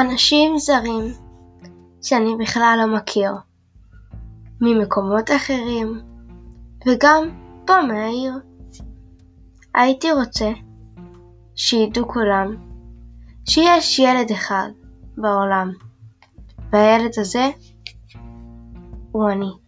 אנשים זרים שאני בכלל לא מכיר ממקומות אחרים וגם פה מהעיר. הייתי רוצה שידעו כולם שיש ילד אחד בעולם והילד הזה הוא אני.